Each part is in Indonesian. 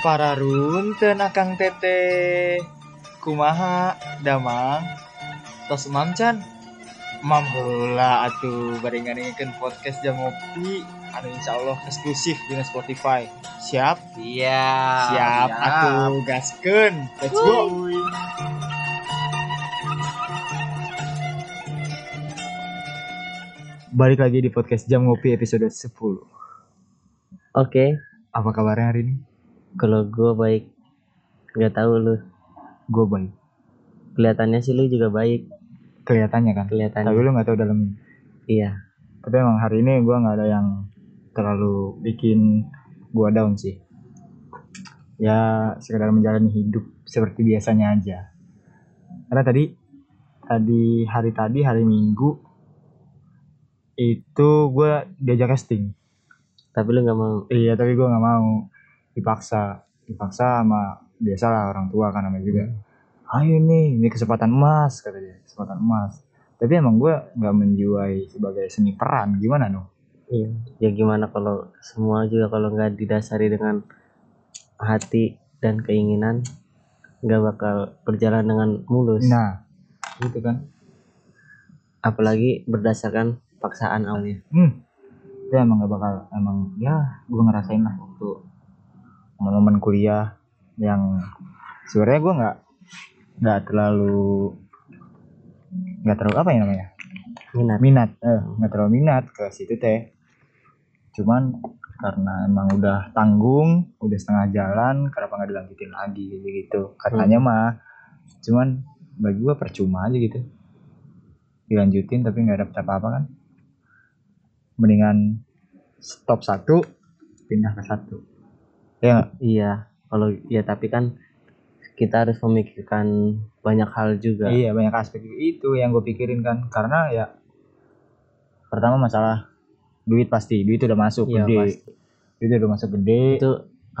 para run tenakang tete kumaha damang. Tos mamcan mam heula atuh barengan podcast jam ngopi. Anu insyaallah eksklusif di Spotify. Siap? Iya. siap atuh gaskeun. Let's go. Balik lagi di podcast jam ngopi episode 10 Oke, apa kabarnya hari ini kalau gue baik. Gak tahu lu. gue baik Kelihatannya sih lu juga baik. kelihatannya kan Kelihatannya. tapi lu nggak tahu dalam Iya. tapi emang hari ini gue nggak ada yang terlalu bikin gue down sih ya sekedar menjalani hidup seperti biasanya aja karena tadi tadi hari tadi hari minggu itu gue diajak casting Tapi lu gak mau. iya tapi gue nggak mau dipaksa dipaksa sama biasalah orang tua kan namanya juga ayo nih ini kesempatan emas kata dia kesempatan emas tapi emang gue nggak menjiwai sebagai seni peran gimana no Iya. Ya gimana kalau semua juga kalau nggak didasari dengan hati dan keinginan nggak bakal berjalan dengan mulus. nah gitu kan Apalagi berdasarkan paksaan awalnya. hmm itu emang gak bakal emang ya gue ngerasain lah waktu momen-momen kuliah yang sebenarnya gue nggak nggak terlalu nggak terlalu apa ya namanya? Minat. minat eh nggak terlalu minat ke situ teh. Cuman karena emang udah tanggung udah setengah jalan kenapa nggak dilanjutin lagi gitu. Gitu katanya mah cuman bagi gua percuma aja gitu. Dilanjutin tapi nggak dapet apa apa kan. Mendingan stop satu pindah ke satu ya? Iya. Kalau ya tapi kan kita harus memikirkan banyak hal juga. iya banyak aspek itu yang gue pikirin kan karena ya pertama masalah duit pasti duit udah masuk Iya, gede pasti. duit udah masuk gede itu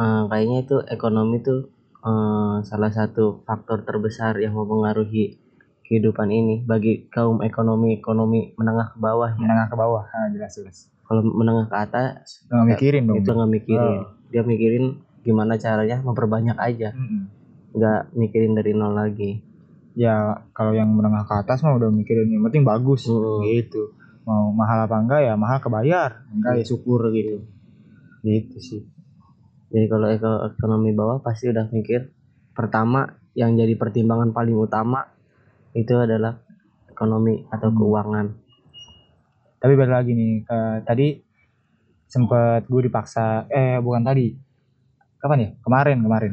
eh, kayaknya itu ekonomi tuh eh, salah satu faktor terbesar yang mempengaruhi kehidupan ini bagi kaum ekonomi ekonomi menengah ke bawah ya. menengah ke bawah nah, jelas jelas Kalau menengah ke atas nggak mikirin dong itu nggak mikirin, Oh. dia mikirin gimana caranya memperbanyak aja, nggak mikirin dari nol lagi. ya kalau yang menengah ke atas mah udah mikirin yang penting bagus Mm. gitu mau mahal apa enggak ya mahal kebayar enggak ya syukur gitu gitu sih Jadi kalau eko- ekonomi bawah pasti udah mikir pertama yang jadi pertimbangan paling utama itu adalah ekonomi atau Hmm. keuangan. Tapi balik lagi nih ke tadi sempet gue dipaksa eh bukan tadi. Kapan ya? Kemarin kemarin.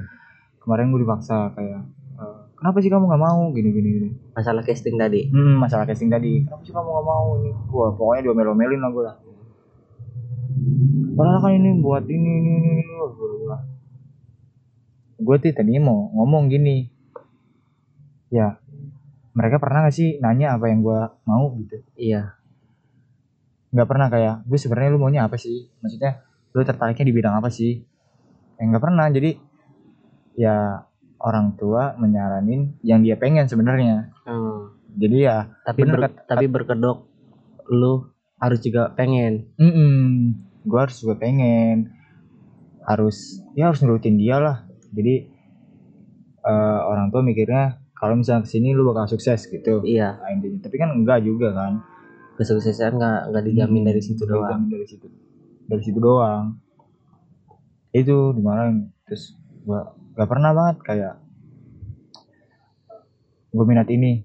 Kemarin gue dipaksa kayak eh, kenapa sih kamu nggak mau? Gini gini gini. Masalah casting tadi. hmm, masalah casting tadi. Kenapa sih kamu nggak mau? Ini gua pokoknya diomelin lah gue lah. Padahal kan ini buat ini ini ini, ini. gue tuh tadinya mau ngomong gini. Ya mereka pernah gak sih nanya apa yang gue mau? Gitu. Iya. Nggak pernah kayak gue sebenarnya lu maunya apa sih? Maksudnya lu tertariknya di bidang apa sih? Ya nggak pernah. Jadi ya orang tua menyaranin yang dia pengen sebenarnya. Hmm. jadi ya tapi Bener, ber- tapi berkedok lu harus juga pengen. Mm gue harus juga pengen. Harus ya harus nurutin dia lah. Jadi eh, orang tua mikirnya kalau misalnya ke sini lu bakal sukses gitu. Iya. Nah, intinya. Tapi kan enggak juga kan kesuksesan nggak nggak dijamin Hmm, dari situ nggak doang. dijamin dari situ. Dari situ doang. Itu dimarahin. Terus gua gak pernah banget kayak gue minat ini.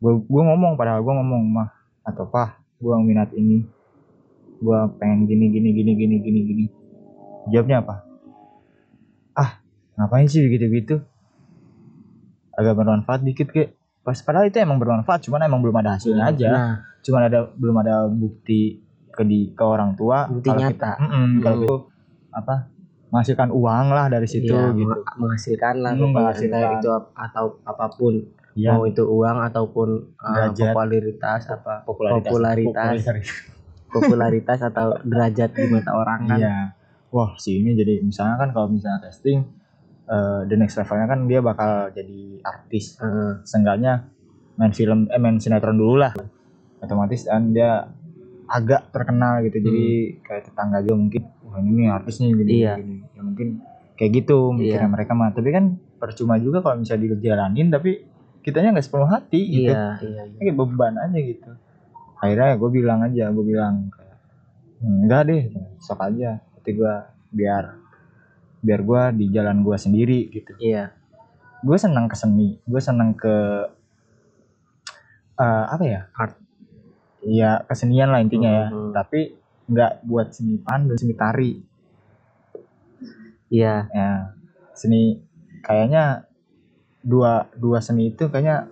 Gue gue ngomong padahal gue ngomong mah atau pah gue minat ini. Gue pengen gini gini gini gini gini gini. Jawabnya apa? Ah ngapain sih gitu gitu agak bermanfaat dikit kek pas padahal itu emang bermanfaat cuman emang belum ada hasilnya aja. nah cuman ada belum ada bukti ke di ke orang tua. Bukti kalau nyata. kita Mm-mm, kalau Hmm. itu apa menghasilkan uang lah dari situ iya, gitu. meng- menghasilkan lah Hmm, menghasilkan. itu atau apa pun. Iya, mau itu uang ataupun uh, popularitas apa popularitas. Popularitas. popularitas atau derajat di mata orang kan. Iya. Wah si ini jadi misalnya kan kalau misalnya testing eh, the next levelnya kan dia bakal jadi artis Heeh. seenggaknya main film eh main sinetron dulu lah otomatis kan dia agak terkenal gitu jadi kayak tetangga juga mungkin wah ini nih artis nih gini, Iya. gini. ya mungkin kayak gitu mikirnya Iya. mereka mah tapi kan percuma juga kalau misalnya dijalanin tapi kitanya nggak sepenuh hati gitu iya iya iya. kayak beban aja gitu akhirnya gue bilang aja gue bilang "Hmm, enggak deh sok aja tapi gue biar biar gue di jalan gue sendiri gitu. Iya. Gue senang ke seni gue senang ke eh, apa ya? Art. Iya kesenian lah intinya ya. Mhm. tapi nggak buat seni pandu seni tari. Iya. Ya seni kayaknya dua dua seni itu kayaknya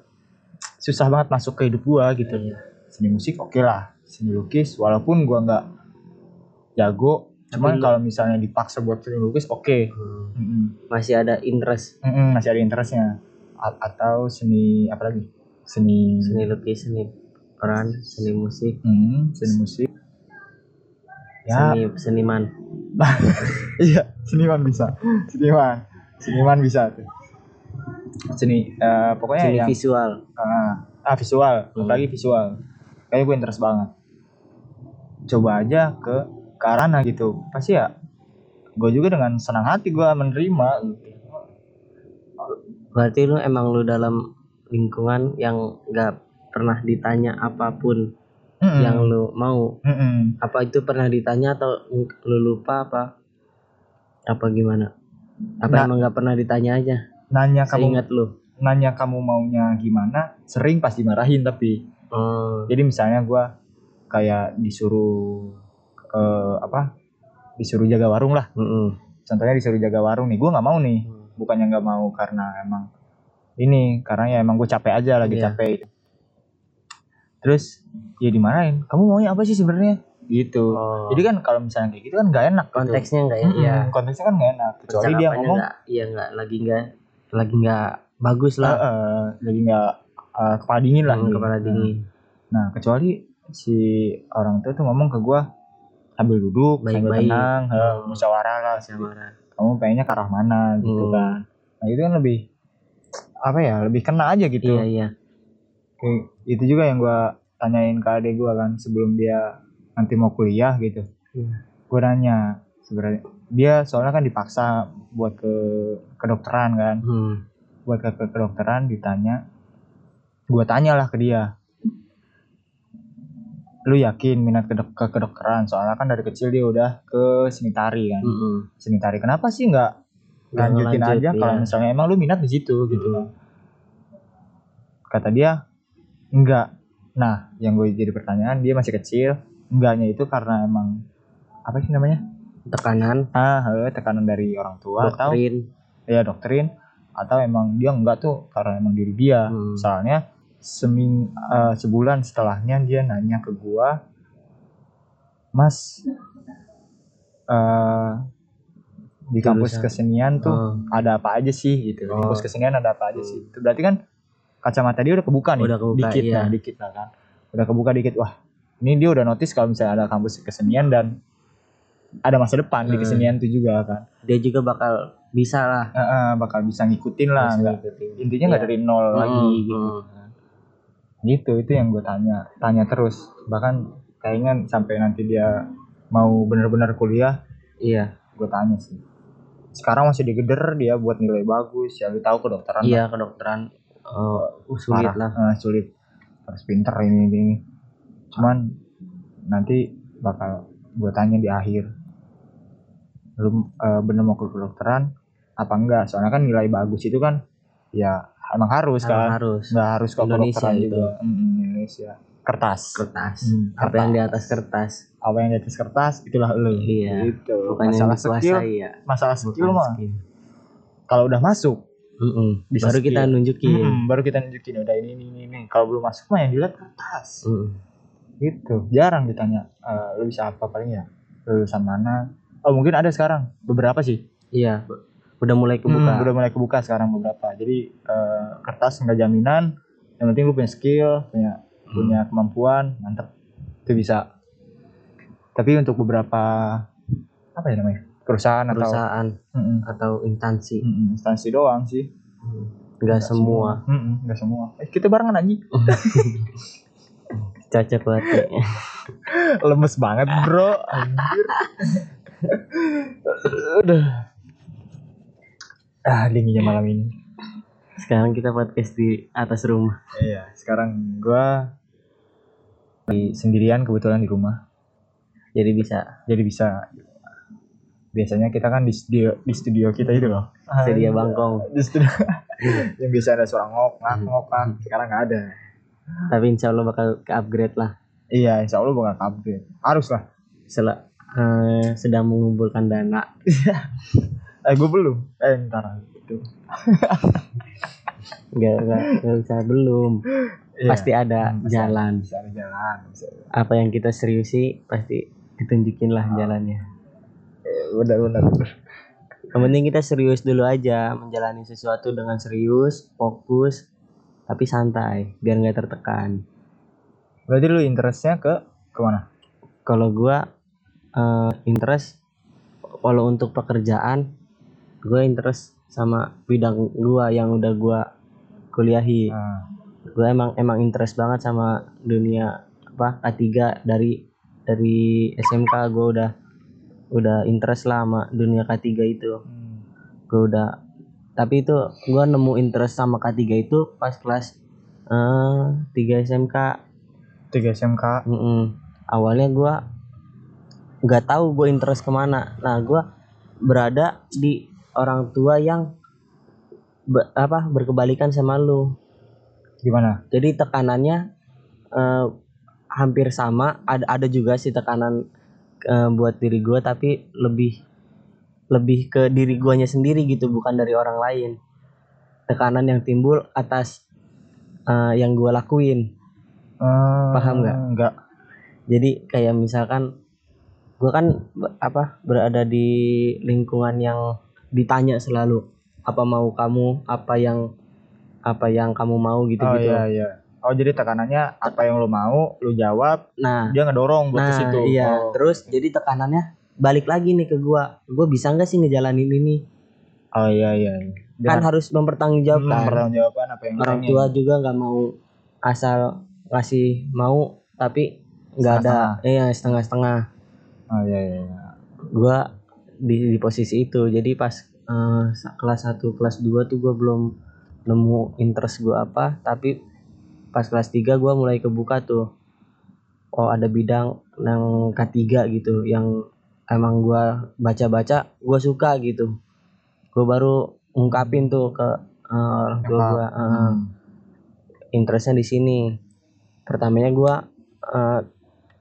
susah banget masuk ke hidup gua gitu. Iya. seni musik oke lah seni lukis walaupun gua nggak jago cuman kalau misalnya dipaksa buat seni lukis oke. Hmm. Mm-mm. masih ada interest. Mm-mm, masih ada interestnya. A- atau seni apa lagi? Seni. Seni lukis seni peran seni musik. Mm, seni musik. Ya. Seni seniman. Iya seniman bisa. Seniman. Seniman bisa tuh. Seni eh, pokoknya seni yang visual. Ah, ah, visual. Hmm. apalagi visual. Kayak gue interest banget. Coba aja ke ke arana gitu. Pasti ya gue juga dengan senang hati gue menerima berarti lu emang lu dalam lingkungan yang nggak pernah ditanya apa pun Mm-mm. yang lu mau. Mm-mm. apa itu pernah ditanya atau lu lupa apa? Apa gimana? Apa Nah. emang nggak pernah ditanya aja? Nanya kamu seingat lu. nanya kamu maunya gimana sering pasti marahin tapi. Oh. Jadi misalnya gue kayak disuruh eh, apa disuruh jaga warung lah. Mm-mm. contohnya disuruh jaga warung nih gue nggak mau nih. Bukannya nggak mau karena emang ini karena ya emang gue capek aja lagi Iya. capek. Terus ya dimarahin. Kamu maunya apa sih sebenarnya? Gitu. Oh. jadi kan kalau misalnya kayak gitu kan nggak enak gitu. konteksnya enggak ya Mm-mm, iya konteksnya kan nggak enak. Kecuali dia ngomong nggak iya nggak lagi nggak lagi nggak bagus "Eh, lah. Eh, lagi nggak eh, kepala dingin lah. Hmm, gitu. kepala dingin. Nah kecuali si orang tua tuh ngomong ke gue sambil duduk sambil Baik-baik. tenang eh, Hmm. musyawarah lah Musyawarah. kamu pengennya ke arah mana gitu Hmm. kan nah itu kan lebih apa ya lebih kena aja gitu iya iya Kayak itu juga yang gua tanyain ke adik gua kan sebelum dia nanti mau kuliah gitu Iya. gue nanya sebenarnya dia soalnya kan dipaksa buat ke kedokteran kan hmm. buat ke, ke kedokteran ditanya gua tanya lah ke dia lu yakin minat ke, dok- ke kedokteran? Soalnya kan dari kecil dia udah ke seni tari kan. Mm-mm. seni tari kenapa sih nggak lanjutin aja? Kalau iya. misalnya emang lu minat di situ gitu Mm. kan. Kata dia enggak nah yang gue jadi pertanyaan dia masih kecil enggaknya itu karena emang apa sih namanya? Tekanan. Ah tekanan dari orang tua atau doktrin. Ya doktrin. Atau emang dia enggak tuh karena emang diri dia. Hmm. soalnya seming eh, sebulan setelahnya dia nanya ke gua mas eh di kampus kesenian tuh Oh. ada apa aja sih gitu. Di Oh. kampus kesenian ada apa aja sih? Itu berarti kan kacamata dia udah kebuka nih. Udah kebuka, dikit iya. lah, dikit lah kan. Udah kebuka dikit. Wah, ini dia udah notice kalau misalnya ada kampus kesenian dan ada masa depan di Hmm. kesenian itu juga kan. dia juga bakal bisa lah Eh, eh, bakal bisa ngikutin lah, Bisa ngikutin. intinya nggak Iya. dari nol lagi Hmm, gitu. hmm. Gitu, itu yang gue tanya, tanya terus. Bahkan kayaknya sampai nanti dia mau bener-bener kuliah, iya. gue tanya sih. Sekarang masih digeder dia buat nilai bagus, ya lu tahu kedokteran iya kedokteran eh, sulit parah. lah. Eh, sulit. Harus pinter ini ini, cuman nanti bakal gue tanya di akhir. Lu eh, bener mau ke kedokteran apa enggak? Soalnya kan nilai bagus itu kan ya emang harus Emang kan? harus. Nggak harus ke Indonesia kedokteran itu. juga Mm, Indonesia. Kertas. Kertas. Hmm, apa yang di atas kertas? Apa yang di atas kertas itulah lu. Iya. itu bukan yang masalah skill. dikuasai ya masalah skill mah. skill. kalau udah masuk Mm-mm. Bisa baru kita skill. nunjukin. Mm, baru kita nunjukin. Udah ini ini ini, ini. kalau belum masuk mah yang dilihat kertas. Mm-mm. gitu. Jarang ditanya "Eh, lu bisa apa paling ya? Lulusan mana? Oh mungkin ada sekarang. Beberapa sih. Iya udah mulai kebuka. Hmm, udah mulai kebuka sekarang beberapa. Jadi eh, kertas nggak jaminan. Yang penting lu punya skill punya Hmm. punya kemampuan mantep. Itu bisa. Tapi untuk beberapa apa ya namanya perusahaan, perusahaan atau atau instansi. Mm-mm, instansi doang sih. Nggak semua. Mm-mm, nggak semua. Eh, kita barengan anjing cocok banget ya. lemes banget bro. Anjir. Udah ah dinginnya malam ini. Sekarang kita podcast di atas rumah. iya sekarang gua di sendirian kebetulan di rumah. Jadi bisa. Jadi bisa. Biasanya kita kan di studio di studio kita itu loh. Sedia bangkong. di studio. Yang biasa ada suara ngok ngak ngok ngak. Sekarang nggak ada. Tapi insya Allah bakal ke upgrade lah. iya insya Allah bakal upgrade harus lah. Sel eh, sedang mengumpulkan dana. Eh gue belum eh ntar itu Enggak, enggak, enggak usah belum. Iya. Pasti ada Hmm, bisa- jalan. bisa ada jalan bisa Apa yang kita seriusi pasti ditunjukin lah jalannya. benar benar Yang penting kita serius dulu aja menjalani sesuatu dengan serius, fokus, tapi santai biar nggak tertekan. berarti lu interestnya ke ke mana Kalau gua eh, interest kalau untuk pekerjaan gue interest sama bidang gua yang udah gua kuliahi. nah, Gue emang emang interest banget sama dunia apa K3 dari dari SMK gue udah udah interest lah sama dunia K3 itu. hmm, gue udah tapi itu gue nemu interest sama K3 itu pas kelas eh 3 SMK tiga SMK Mm-mm. awalnya gue nggak tahu gue interest ke mana nah gue berada di orang tua yang be- apa berkebalikan sama lu. Gimana? Jadi tekanannya eh, hampir sama. Ada ada juga sih tekanan eh, buat diri gue tapi lebih lebih ke diri guanya sendiri gitu bukan dari orang lain. Tekanan yang timbul atas eh, yang gue lakuin. Eh, Paham nggak? nggak. Jadi kayak misalkan gue kan apa berada di lingkungan yang ditanya selalu apa mau kamu apa yang apa yang kamu mau gitu oh gitu iya iya oh jadi tekanannya apa yang lu mau lu jawab nah dia ngedorong buat ke Nah, situ iya. oh, Terus jadi tekanannya balik lagi nih ke gua. Gua bisa nggak sih ngejalanin ini? oh iya iya iya. Kan harus mempertanggungjawabkan. Hmm, pertanggungjawaban apa yang Orang tua juga nggak mau asal ngasih mau tapi nggak ada iya setengah-setengah. oh iya iya, iya. Gua di, di posisi itu. Jadi pas sa- kelas 1, kelas 2 tuh gua belum nemu interest gua apa, tapi pas kelas 3 gua mulai kebuka tuh. Oh, ada bidang yang K3 gitu yang emang gua baca-baca gua suka gitu. Gua baru ungkapin tuh ke eh, orang tua gua eh, Hmm. interestnya di sini. Pertamanya gua eh,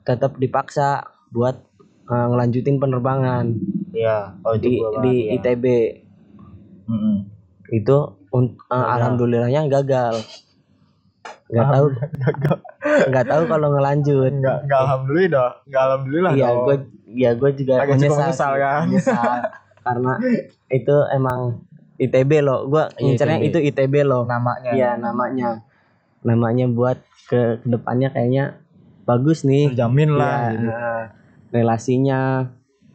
tetap dipaksa buat eh, ngelanjutin penerbangan iya oh itu di di iya. ITB Mm-mm. itu un- eh, Gagal. alhamdulillahnya gagal. Nggak tahu. Nggak tahu kalau ngelanjut. Nggak nggak alhamdulillah nggak alhamdulillah iya gue ya gue juga Agak menyesal, menyesal, kan? menyesal. karena itu emang ITB loh. Gue Iya, ngincernya itu ITB loh. Namanya. Iya namanya. Namanya buat ke ke depannya kayaknya bagus nih. Terjamin lah Iya, gitu. relasinya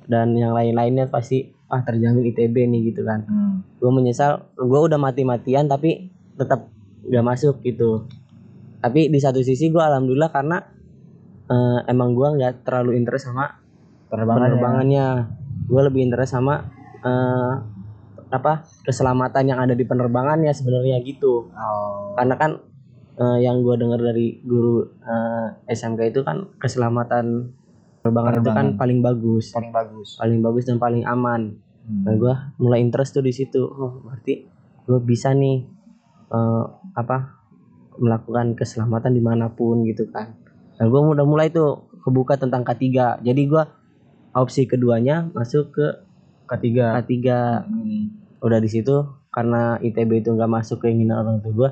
dan yang lain-lainnya pasti ah terjamin ITB nih gitu kan. Hmm. gue menyesal gue udah mati-matian tapi tetap gak masuk gitu. Tapi di satu sisi gue alhamdulillah karena eh, emang gue nggak terlalu interest sama penerbangannya. penerbangannya. Gue lebih interest sama eh, apa keselamatan yang ada di penerbangannya sebenarnya gitu. Oh. karena kan eh, yang gue dengar dari guru eh, SMK itu kan keselamatan penerbangan, itu kan paling bagus paling bagus paling bagus dan paling aman Hmm. Nah gue mulai interest tuh di situ. Oh berarti gue bisa nih eh, apa melakukan keselamatan di mana pun gitu kan. Nah gue udah mulai tuh kebuka tentang K3. Jadi gue opsi keduanya masuk ke ketiga K3. Hmm. Udah di situ karena ITB itu nggak masuk keinginan orang tua gue,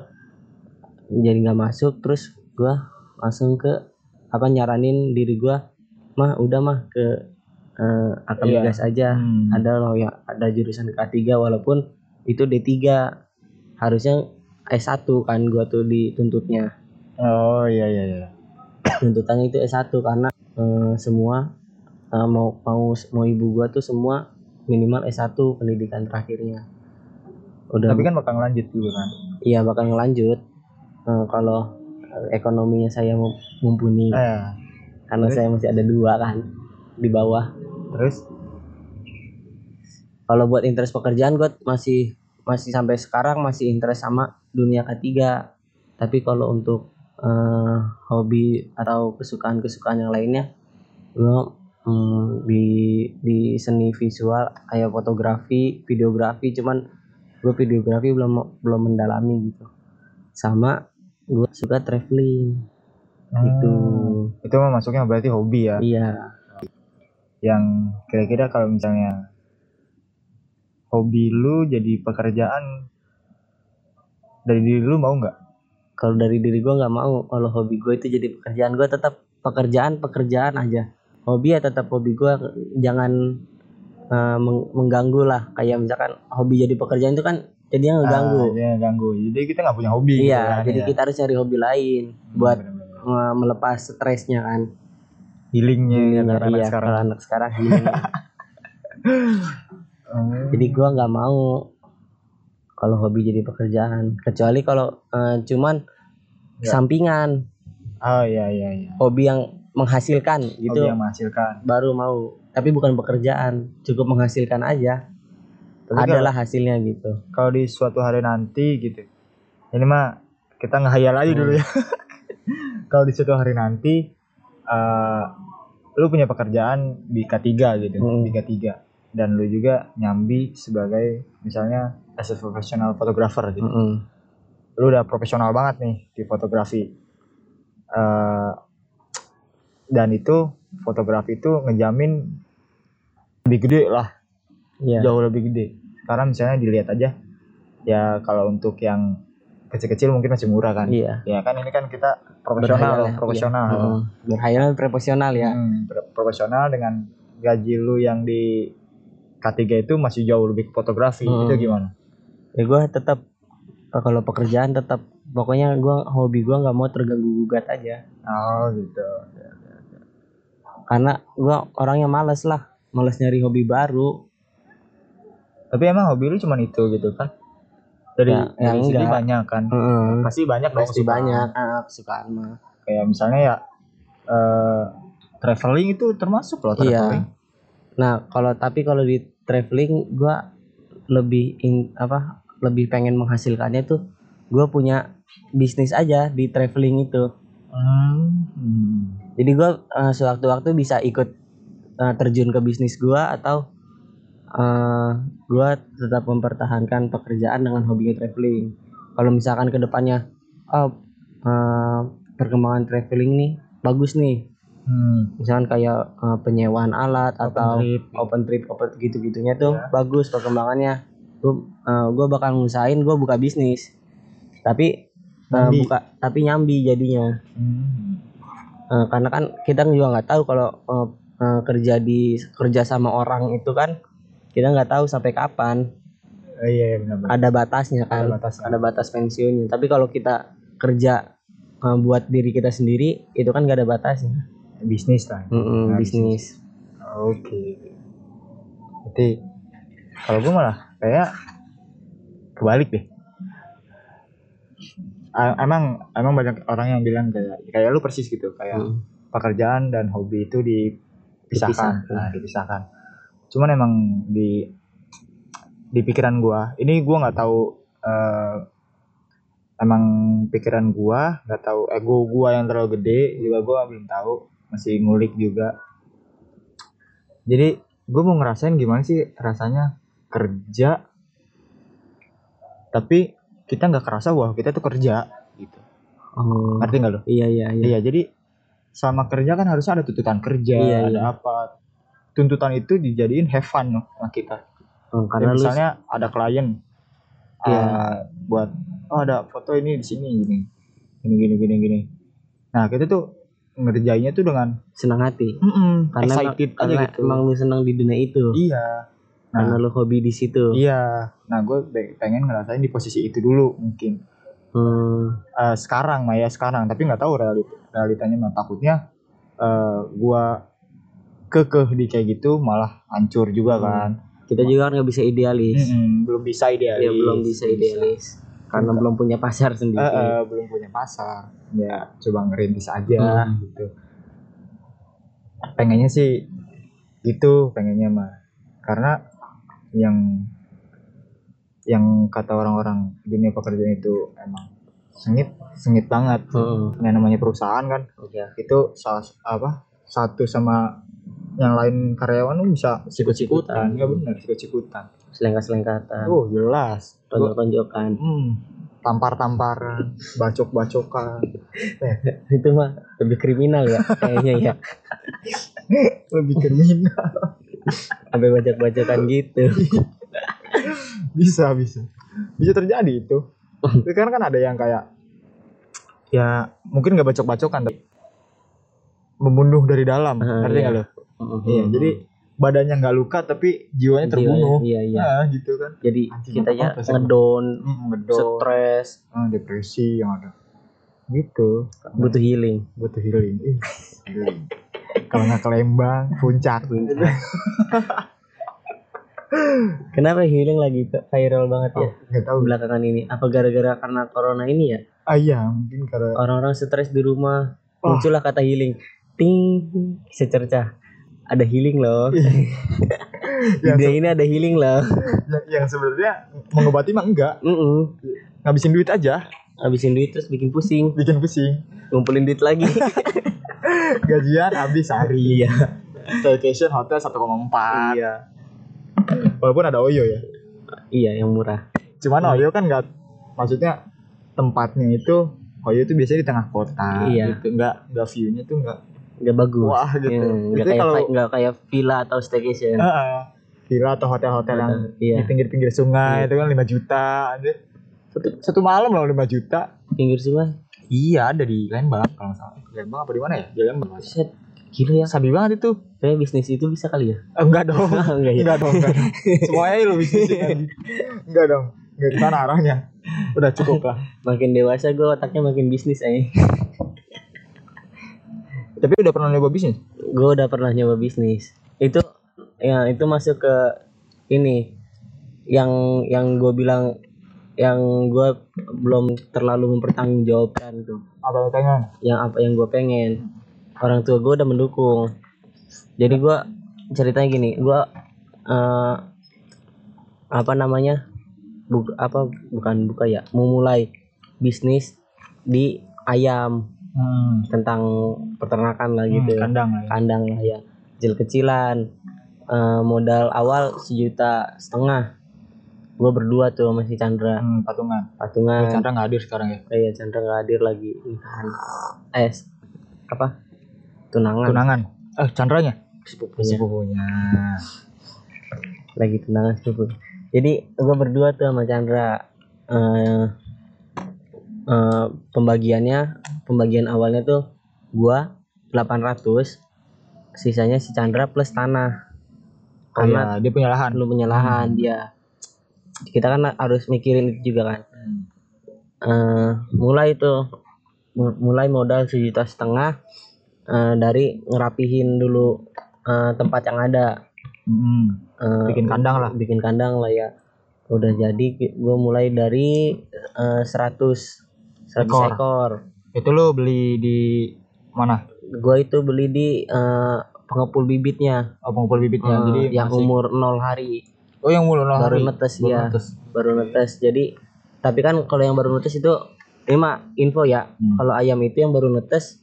jadi nggak masuk. Terus gue langsung ke apa nyaranin diri gue, mah udah mah ke eh, akam Iya. gas aja. Hmm. ada loh ya ada jurusan K3 walaupun itu D3 harusnya S1 kan gua tuh dituntutnya oh iya iya iya. Tuntutannya itu S1 karena eh, semua eh, mau mau mau ibu gua tuh semua minimal S1 pendidikan terakhirnya. Udah tapi kan bakal lanjut juga kan? Iya bakal ngelanjut Eh, kalau ekonominya saya mumpuni. Eh karena terus? saya masih ada dua kan di bawah. Terus? Kalau buat interest pekerjaan gue masih masih sampai sekarang masih interest sama dunia ketiga. Tapi kalau untuk eh, hobi atau kesukaan-kesukaan yang lainnya gue mm, di di seni visual kayak fotografi videografi cuman gue videografi belum belum mendalami gitu. Sama gue suka traveling Hmm, itu mah masuknya berarti hobi ya? Iya. Yang kira-kira kalau misalnya hobi lu jadi pekerjaan dari diri lu mau nggak? Kalau dari diri gue nggak mau kalau hobi gue itu jadi pekerjaan gue tetap pekerjaan pekerjaan aja. Hobi ya tetap hobi gue jangan meng- mengganggu lah. Kayak misalkan hobi jadi pekerjaan itu kan jadinya ngeganggu. Ah, dia ganggu jadi kita nggak punya hobi gitu iya kan, jadi ya. kita harus cari hobi lain buat eh, melepas stresnya kan. Healingnya ya, Iya, anak iya, sekarang. kalau anak sekarang. Oh. jadi gua nggak mau kalau hobi jadi pekerjaan. Kecuali kalau eh, cuman Ya. sampingan. Oh iya iya iya. Hobi yang menghasilkan gitu. Hobi yang menghasilkan. Baru mau. Tapi bukan pekerjaan. Cukup menghasilkan aja. Tapi adalah hasilnya gitu. kalau di suatu hari nanti gitu ini mah kita ngehayal aja dulu ya kalau di suatu hari nanti eh lu punya pekerjaan di K3 gitu Hmm. di K3 dan lu juga nyambi sebagai misalnya as a professional photographer gitu Mm-mm. lu udah profesional banget nih di fotografi Eh dan itu fotografi itu ngejamin lebih gede lah Iya. jauh lebih gede karena misalnya dilihat aja ya kalau untuk yang kecil-kecil mungkin masih murah kan. Iya. ya kan ini kan kita profesional Berhayal ya, profesional iya. Mm-mm. berhayal profesional ya. Hmm, pro- profesional dengan gaji lu yang di K3 itu masih jauh lebih ke fotografi Hmm. itu gimana? Ya gue tetap kalau pekerjaan tetap pokoknya gua hobi gua nggak mau terganggu gugat aja. Oh gitu. Karena gua orangnya males lah males nyari hobi baru. Tapi emang hobi lu cuma itu gitu kan dari, Ya, ya dari segi enggak. banyak kan Heeh. pasti banyak dong pasti banyak ah, kesukaan mah kayak misalnya ya eh traveling itu termasuk loh traveling Iya. Nah, kalau tapi kalau di traveling gua lebih in, apa? Lebih pengen menghasilkannya tuh gua punya bisnis aja di traveling itu. Hmm. Jadi gua eh, sewaktu-waktu bisa ikut eh, terjun ke bisnis gua atau eh, gua tetap mempertahankan pekerjaan dengan hobinya traveling. Kalau misalkan ke depannya oh eh, perkembangan traveling nih bagus nih. Hmm. Misalkan kayak eh, penyewaan alat Open atau trip. open trip open gitu-gitunya tuh Ya. bagus perkembangannya gue gue bakal ngusahain gue buka bisnis tapi Nyambi. buka tapi nyambi jadinya Hmm. Eh, karena kan kita juga nggak tahu kalau eh, eh, kerja di kerja sama orang itu kan kita nggak tahu sampai kapan Oh, iya, iya benar-benar. ada batasnya kan Ada batasnya. ada batas pensiunnya tapi kalau kita kerja eh, buat diri kita sendiri itu kan gak ada batasnya Bisnis lah. Mm-mm, Nah, bisnis Oke. Berarti kalau gue malah kayak kebalik deh. A- Emang emang banyak orang yang bilang kayak kayak lu persis gitu kayak Mm. pekerjaan dan hobi itu dipisahkan, Dipisahkan. nah dipisahkan. Cuman emang di di pikiran gua, ini gua nggak tahu eh, emang pikiran gua nggak tahu ego gua yang terlalu gede juga gua belum tahu masih ngulik juga. Jadi gua mau ngerasain gimana sih rasanya kerja tapi kita nggak kerasa bahwa kita tuh kerja gitu. oh Ngerti nggak lo? iya iya iya Iya, jadi sama kerja kan harusnya ada tuntutan kerja, Iya, ada iya. apa. Tuntutan itu dijadiin have fun loh sama kita. Oh, Karena karena lu misalnya ada klien Iya. uh, buat oh ada foto ini di sini gini. Gini gini gini gini. Nah, kita tuh ngerjainnya tuh dengan senang hati mm-mm, karena emang, excited aja karena gitu. emang lu senang di dunia itu Iya. karena lu hobi di situ Iya. Nah, gue pengen ngerasain di posisi itu dulu mungkin. Hmm, Eh, sekarang mah ya sekarang tapi nggak tahu realit realitanya mah takutnya eh gua kekeh di kayak gitu malah hancur juga Hmm. kan. Kita juga kan nggak bisa idealis. Mm-mm, belum bisa idealis. Ya belum bisa idealis. Karena belum punya pasar sendiri. Eh, belum punya pasar. Ya coba ngerintis aja Hmm. gitu. Pengennya sih itu pengennya mah. Karena yang yang kata orang-orang dunia pekerjaan itu emang sengit sengit banget. Heeh. yang namanya perusahaan kan Iya. itu salah apa satu sama yang lain karyawan tuh bisa sikut-sikutan Sikut-sikutan. ya benar sikut-sikutan Selengkat-selengkatan. oh jelas Tonjok-tonjokan. hmm, tampar-tamparan bacok-bacokan Itu mah lebih kriminal ya kayaknya ya. lebih kriminal Sampai bajak-bajakan gitu. bisa bisa bisa terjadi itu Tapi kan kan ada yang kayak ya mungkin nggak bacok-bacokan tapi membunuh dari dalam Ah, ngerti iya. nggak lo Heeh. iya jadi badannya nggak luka tapi jiwanya terbunuh Iya, iya. Nah, gitu kan Jadi Anjing, kita ya ngedon, ngedol stres, ah, depresi yang ada gitu butuh healing. butuh healing healing. kalau nggak ke Lembang puncak Kenapa healing lagi viral banget ya oh, nggak tahu belakangan ini? Apa gara-gara karena corona ini ya? ah iya mungkin karena Orang-orang stres di rumah, Wah. muncullah kata healing. Ting, secercah. Ada healing loh. Di yang, dunia ini ada healing loh. yang, yang sebenarnya mengobati mah enggak Mm ngabisin duit aja Habisin duit terus bikin pusing, bikin pusing ngumpulin duit lagi. gajian habis hari iya. staycation hotel 1,4 Iya. walaupun ada Oyo ya Iya, yang murah. cuman Oyo kan nggak maksudnya tempatnya itu Oyo itu biasanya di tengah kota Iya. gitu nggak nggak view-nya tuh nggak Gak bagus. wah gitu Hmm, Itu Gak kayak kalau nggak kayak villa atau staycation. Heeh. villa atau hotel-hotel yang Iya. di pinggir-pinggir sungai Iya. itu kan 5 juta anjir. Satu, satu malam loh 5 juta Pinggir sungai. iya ada di Lembang kalau nggak salah Lembang apa di mana ya di Lembang Set. Gila ya. sabi banget itu Kayak bisnis itu bisa kali ya? Eh, enggak dong Enggak ya? enggak dong enggak dong. semuanya lu bisnis enggak dong enggak gimana arahnya udah cukup lah Makin dewasa gue otaknya makin bisnis aja. tapi udah pernah nyoba bisnis? Gue udah pernah nyoba bisnis. Itu ya itu masuk ke ini. Yang yang gue bilang yang gue belum terlalu mempertanggungjawabkan tuh. Apa pengen? Yang apa yang gue pengen. Orang tua gue udah mendukung. Jadi gue ceritanya gini gue eh, apa namanya Buk, apa bukan buka ya memulai bisnis di ayam hmm. tentang peternakan lah gitu ya. kandang lah ya. kandang lah ya. Kecil-kecilan Eh, modal awal sejuta setengah. Gue berdua tuh sama si Chandra. Hmm, patungan. Patungan. Chandra nggak hadir sekarang ya? Iya Chandra nggak hadir lagi. Nikahan eh apa? Tunangan. Tunangan. Eh Chandranya? Sepupunya. Sepupunya. Lagi tunangan sepupu. Jadi gue berdua tuh sama Chandra eh eh, pembagiannya pembagian awalnya tuh gua 800 sisanya si Chandra plus tanah. Oh, karena iya, dia punya lahan. belum punya lahan dia. Kita kan harus mikirin itu juga kan. Hmm. Eh, mulai tuh mu- mulai modal sejuta setengah eh, dari ngerapihin dulu eh, tempat yang ada. Hmm. Eh, bikin kandang lah. bikin kandang lah ya. Udah jadi gue mulai dari eh, 100 100 Ekor. ekor, itu lo beli di mana? Gue itu beli di eh, pengepul bibitnya. Oh pengumpul bibitnya. Eh, jadi yang masih- umur 0 hari. Oh yang mulu baru netes Baru ya netes. baru netes. Jadi tapi kan kalau yang baru netes itu ini mah info ya. Hmm. kalau ayam itu yang baru netes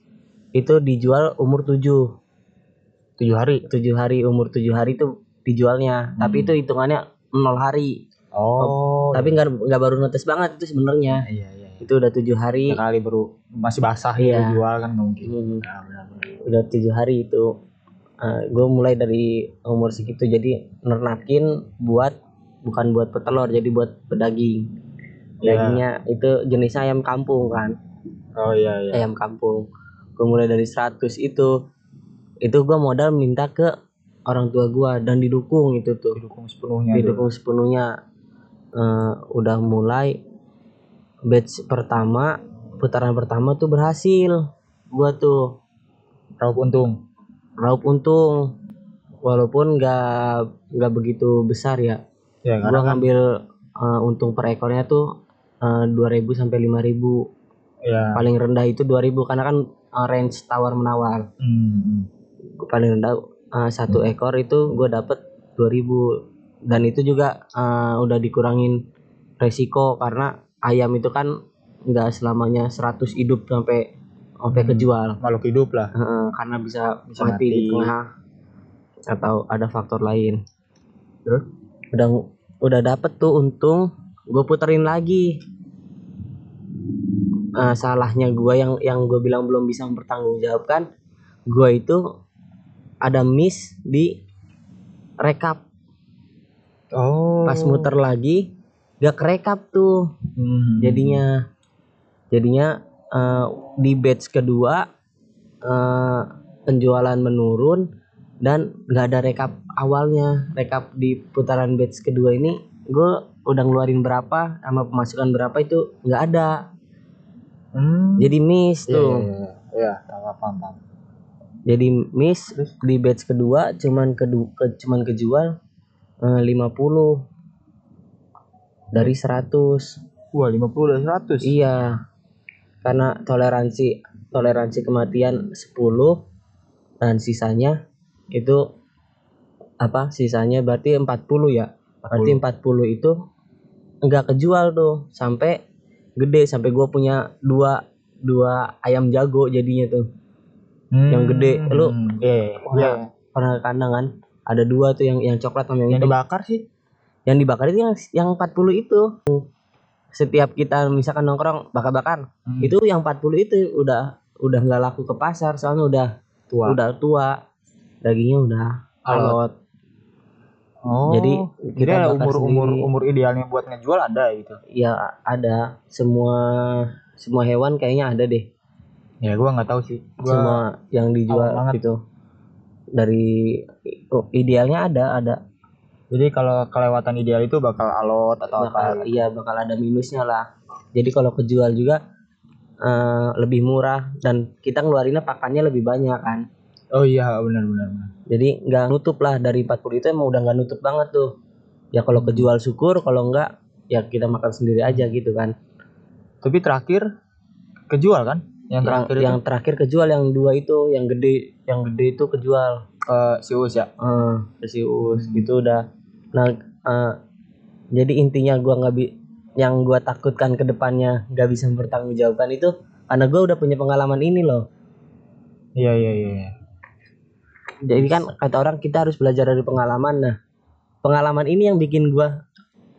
itu dijual umur 7 tujuh hari? 7 hari umur 7 hari itu dijualnya. Tapi Hmm. itu hitungannya 0 hari. Oh tapi nggak nggak baru netes banget itu sebenarnya. Iya iya itu udah tujuh hari. Tiga kali baru masih basah Iya. ya jual kan mungkin. Hmm, Nah, udah tujuh hari itu. Gue mulai dari umur segitu jadi nernakin buat bukan buat petelur jadi buat pedaging. Iya. dagingnya itu jenisnya ayam kampung kan. Oh iya iya. Ayam kampung. Gue mulai dari 100 itu. Itu gue modal minta ke orang tua gue dan didukung itu tuh. Didukung sepenuhnya dulu. didukung sepenuhnya. Eh, udah mulai batch pertama putaran pertama tuh berhasil. Gua tuh raup untung. raup untung. Walaupun nggak nggak begitu besar ya. Ya gua kan? ngambil eh, untung per ekornya tuh eh, 2000 sampai 5000 ya. Paling rendah itu 2000 karena kan eh, range tawar menawar. Hmm, hmm. paling rendah eh, satu ekor itu gue dapet 2000 dan itu juga eh, udah dikurangin resiko karena ayam itu kan nggak selamanya 100 hidup sampai sampai Hmm. kejual. Makhluk hidup lah. Heeh, karena bisa, Bisa mati, di mati. tengah atau ada faktor lain. Terus? udah udah dapet tuh untung gue puterin lagi. Eh, salahnya gue yang yang gue bilang belum bisa mempertanggungjawabkan gue itu ada miss di rekap. Oh. Pas muter lagi gak kerekap tuh Hmm. jadinya jadinya eh, di batch kedua eh, penjualan menurun dan nggak ada rekap awalnya rekap di putaran batch kedua ini gue udah ngeluarin berapa sama pemasukan berapa itu nggak ada Hmm. jadi miss Iya, tuh iya, iya. Iya, paham, paham. jadi miss Terus? di batch kedua cuman kedu ke, cuman kejual eh, 50 dari 100 Wah, 50 dari 100. Iya. Karena toleransi toleransi kematian 10 dan sisanya itu apa? Sisanya berarti 40 ya. Berarti 40 itu enggak kejual tuh sampai gede sampai gua punya dua dua ayam jago jadinya tuh. Hmm. yang gede. Lu- Iya, Pernah, iya. pernah ke kandang kan? Ada dua tuh yang yang coklat sama yang Yang dibakar sih. Yang dibakar itu yang yang 40 itu. Setiap kita misalkan nongkrong bakar-bakar Hmm. itu yang 40 itu udah udah nggak laku ke pasar soalnya udah tua. udah tua dagingnya udah Alot. Oh. Jadi, jadi kita ada bakar umur umur sendiri. umur idealnya buat ngejual ada gitu. ya ada semua semua hewan kayaknya ada deh Ya gua nggak tahu sih. Gua semua yang dijual gitu dari oh, idealnya ada ada jadi kalau kelewatan ideal itu bakal alot atau bakal apa? iya bakal ada minusnya lah jadi kalau kejual juga eh, lebih murah dan kita ngeluarinnya pakannya lebih banyak kan Oh iya, benar benar. benar. jadi nggak nutup lah dari 40 itu emang udah nggak nutup banget tuh ya kalau kejual syukur kalau enggak ya kita makan sendiri aja gitu kan Tapi terakhir kejual kan? Yang yang terakhir yang terakhir kejual yang dua itu yang gede yang gede itu kejual ke si Us ya. eh si us Hmm. itu udah nah eh, jadi intinya gua nggak bi yang gua takutkan ke depannya nggak bisa mempertanggungjawabkan itu karena gua udah punya pengalaman ini loh Iya iya iya. iya. jadi kan kata orang kita harus belajar dari pengalaman nah pengalaman ini yang bikin gua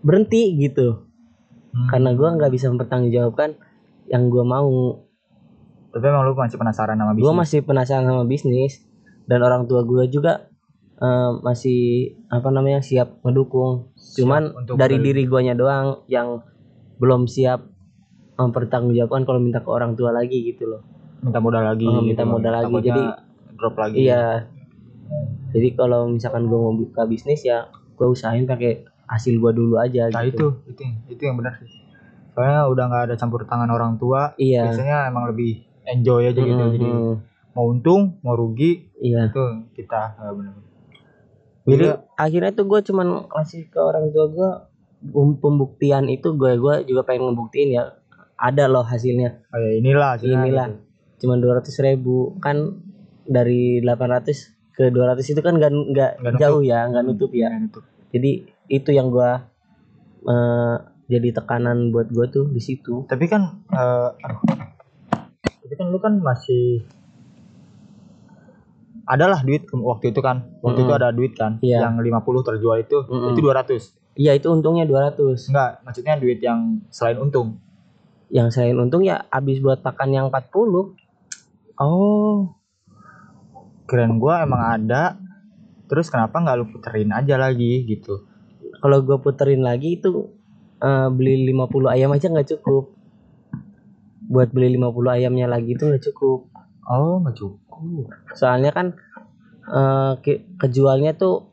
berhenti gitu Hmm. karena gua nggak bisa mempertanggungjawabkan yang gua mau Tapi emang lu masih penasaran sama bisnis. gue masih penasaran sama bisnis dan orang tua gue juga masih apa namanya siap ngedukung cuman untuk dari diri guanya doang yang belum siap mempertanggungjawabkan kalau minta ke orang tua lagi gitu loh minta modal lagi. Oh, minta gitu. modal lagi. Jadi- drop lagi. iya jadi kalau misalkan gue mau buka bisnis ya gue usahain pakai hasil gue dulu aja Nah gitu itu, itu, itu yang benar sih. Soalnya udah nggak ada campur tangan orang tua. iya Biasanya emang lebih enjoy aja gitu. Mm-mm. Jadi mau untung, mau rugi iya itu kita eh, benar. Jadi Iya. akhirnya tuh gue cuman kasih ke orang tua gue pembuktian itu gue gue juga pengen ngebuktiin ya ada loh hasilnya Oh, ya inilah, hasilnya inilah gitu. cuman dua ratus ribu kan dari 800 ke 200 itu kan nggak Nggak nutup. jauh ya nggak nutup ya Yang itu. jadi itu yang gua eh, jadi tekanan buat gua tuh di situ Tapi kan, eh, aduh. Tapi kan lu kan masih adalah duit waktu itu kan. Waktu itu Mm-mm. ada duit kan. Iya. Yang 50 terjual itu, Mm-mm. itu 200. iya itu untungnya 200 Enggak, maksudnya duit yang selain untung. yang selain untung ya habis buat pakan yang 40 Oh. Keren gua emang ada. Terus kenapa nggak lu puterin aja lagi gitu? kalau gua puterin lagi itu eh, beli 50 ayam aja nggak cukup buat beli 50 ayamnya lagi itu nggak cukup Oh, nggak cukup. Soalnya kan ke- kejualnya tuh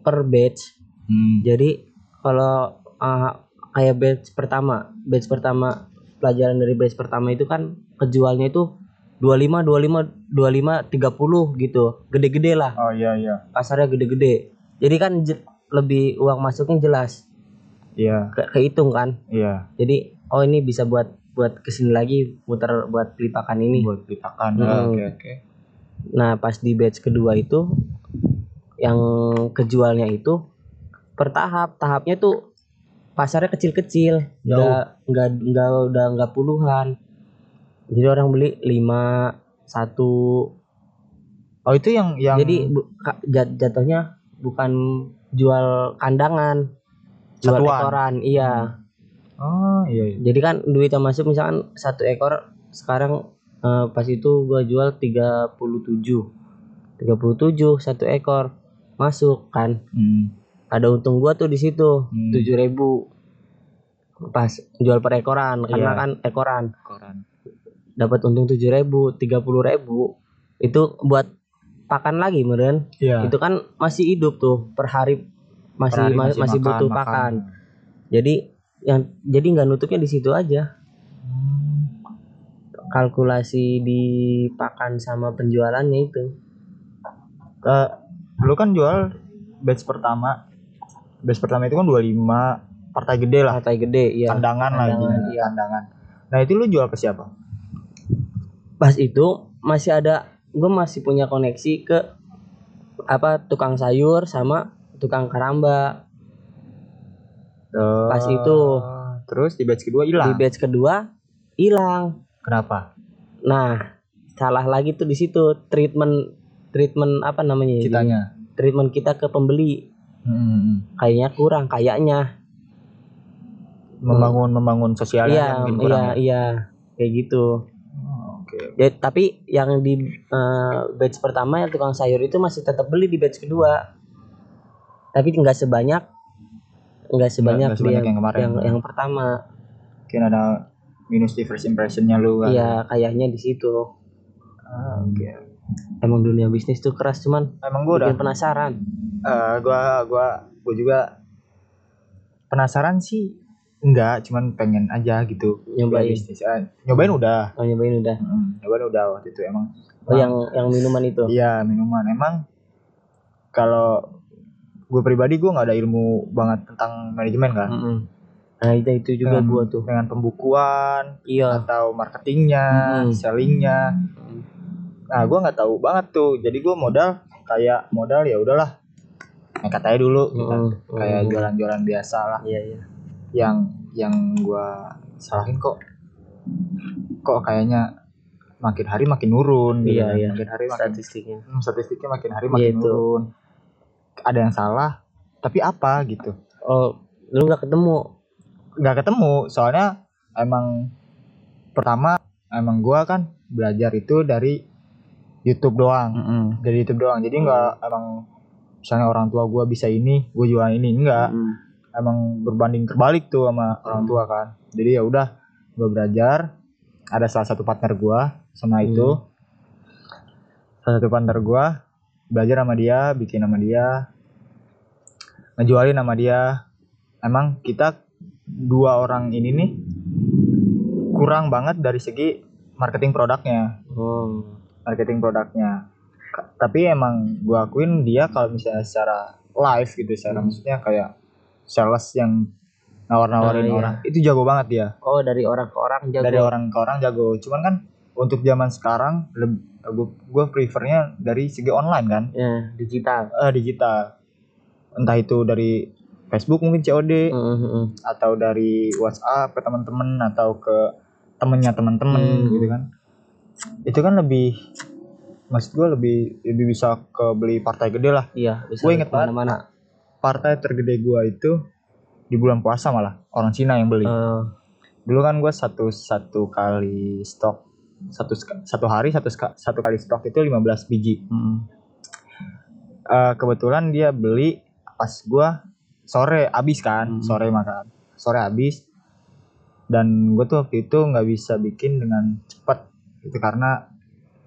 per batch. Hmm. jadi kalau uh, kayak batch pertama batch pertama pelajaran dari batch pertama itu kan kejualnya itu 25 25 25 30 gitu. Gede-gede lah. Oh iya iya. pasarnya gede-gede. Jadi kan je- lebih uang masuknya jelas. Iya, ke kehitung kan. Iya. jadi oh ini bisa buat buat ke sini lagi muter buat beli pakan ini Buat dipakan. Hmm. Ah, Oke oke. Nah, pas di batch kedua itu yang kejualnya itu per tahap. Tahapnya tuh pasarnya kecil-kecil nggak nggak nggak udah nggak puluhan jadi orang beli lima satu Oh itu yang yang jadi bu- jat- jatuhnya bukan jual kandangan jual Satuan. ekoran iya Oh iya. iya. jadi kan duit yang masuk misalkan satu ekor sekarang eh, pas itu gua jual 37 37 satu ekor masuk kan Hmm. ada untung gua tuh di situ Hmm. tujuh ribu pas jual per ekoran karena Iya. kan ekoran Koran. dapat untung tujuh ribu tiga puluh ribu itu buat pakan lagi meren Iya. itu kan masih hidup tuh per hari masih Per hari ma- masih, butuh pakan jadi yang jadi nggak nutupnya di situ aja kalkulasi di pakan sama penjualannya itu Eh, lu kan jual batch pertama. Batch pertama itu kan 25 partai gede lah, partai gede iya kandangan, kandangan, lagi, iya. kandangan. Nah, itu lu jual ke siapa? pas itu masih ada gue masih punya koneksi ke apa tukang sayur sama tukang karamba Pas itu. Terus di batch kedua di hilang. batch kedua hilang Kenapa? nah salah lagi tuh di situ treatment treatment apa namanya ya? Kitanya. treatment kita ke pembeli Hmm. kayaknya kurang kayaknya Membangun membangun sosialnya iya yang mungkin iya kurang. ya? iya kayak gitu Oh, Oke. Ya, tapi yang di eh, batch pertama yang tukang sayur itu masih tetap beli di batch kedua. Tapi nggak sebanyak nggak sebanyak, nggak sebanyak yang, yang kemarin. yang yang pertama. Mungkin ada minus di first impressionnya lu kan. Iya, kayaknya di situ. Ah, Oke. Emang dunia bisnis tuh keras cuman Emang gua udah penasaran. Eh, gua gua gua juga penasaran sih enggak cuman pengen aja gitu Nyobain. bisnis Eh, nyobain udah Oh, nyobain udah. Mm, nyobain udah waktu itu emang Oh, yang yang minuman itu. iya minuman emang kalau gue pribadi gue nggak ada ilmu banget tentang manajemen kan Mm-mm. Nah, itu itu juga Dengan- gua tuh. dengan pembukuan Iya. atau marketingnya Mm-mm. sellingnya nah gue nggak tahu banget tuh jadi gue modal kayak modal ya udahlah nekat aja dulu gitu. Mm-mm. kayak jualan-jualan biasa lah Iya, iya. yang yang gua salahin kok kok kayaknya makin hari makin nurun gitu Iya, kan. iya. makin hari makin Statistiknya. Hmm, statistiknya makin hari Iya, makin itu. Ada yang salah tapi apa gitu? Oh, lu nggak ketemu. nggak ketemu soalnya emang pertama emang gua kan belajar itu dari YouTube doang. Dari YouTube doang. Jadi nggak emang misalnya orang tua gua bisa ini gue jualan ini enggak Mm. emang berbanding terbalik tuh sama orang Hmm. tua kan. Jadi ya udah gue belajar. Ada salah satu partner gue sama Hmm. itu. Salah satu partner gue belajar sama dia bikin sama dia ngejualin sama dia emang kita dua orang ini nih kurang banget dari segi marketing produknya Oh. marketing produknya tapi emang gue akuin dia kalau misalnya secara live gitu secara Hmm. maksudnya kayak sales yang nawar-nawarin Ah, iya. orang itu jago banget dia Oh, dari orang ke orang jago. dari orang ke orang jago cuman kan untuk zaman sekarang gue gue prefernya dari segi online kan Ya, digital. eh, digital entah itu dari Facebook mungkin COD Mm-mm. atau dari WhatsApp ke teman-teman atau ke temennya teman-teman Hmm. gitu kan itu kan lebih maksud gue lebih lebih bisa ke beli partai gede lah Iya, bisa Gua inget banget. mana partai tergede gue itu di bulan puasa malah orang Cina yang beli dulu kan gue satu satu kali stok satu satu hari satu satu kali stok itu 15 biji Eh, kebetulan dia beli pas gue sore habis kan Hmm. sore makan sore habis dan gue tuh waktu itu nggak bisa bikin dengan cepat itu karena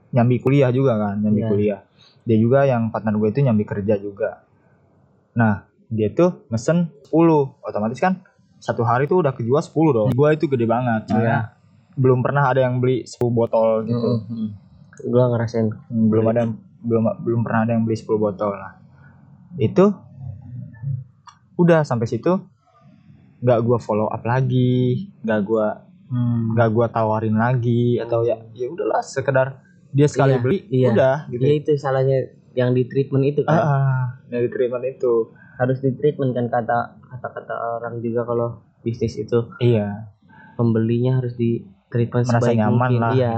nyambi kuliah juga kan nyambi Iya. kuliah dia juga yang partner gue itu nyambi kerja juga nah dia tuh mesen 10 otomatis kan satu hari tuh udah kejual 10 dong gue itu gede banget Iya. soalnya belum pernah ada yang beli 10 botol gitu Mm-mm. Gua ngerasain. Hmm, belum ada belum belum pernah ada yang beli 10 botol lah itu udah sampai situ nggak gua follow up lagi nggak gua nggak gua tawarin lagi atau ya ya udahlah sekedar dia sekali Iya, beli iya. udah gitu Iya itu salahnya yang di treatment itu kan. ah, dari treatment itu. Harus di treatment kan kata kata kata orang juga kalau bisnis itu. Iya. Pembelinya harus di treatment Merasa sebaik nyaman mungkin lah. iya.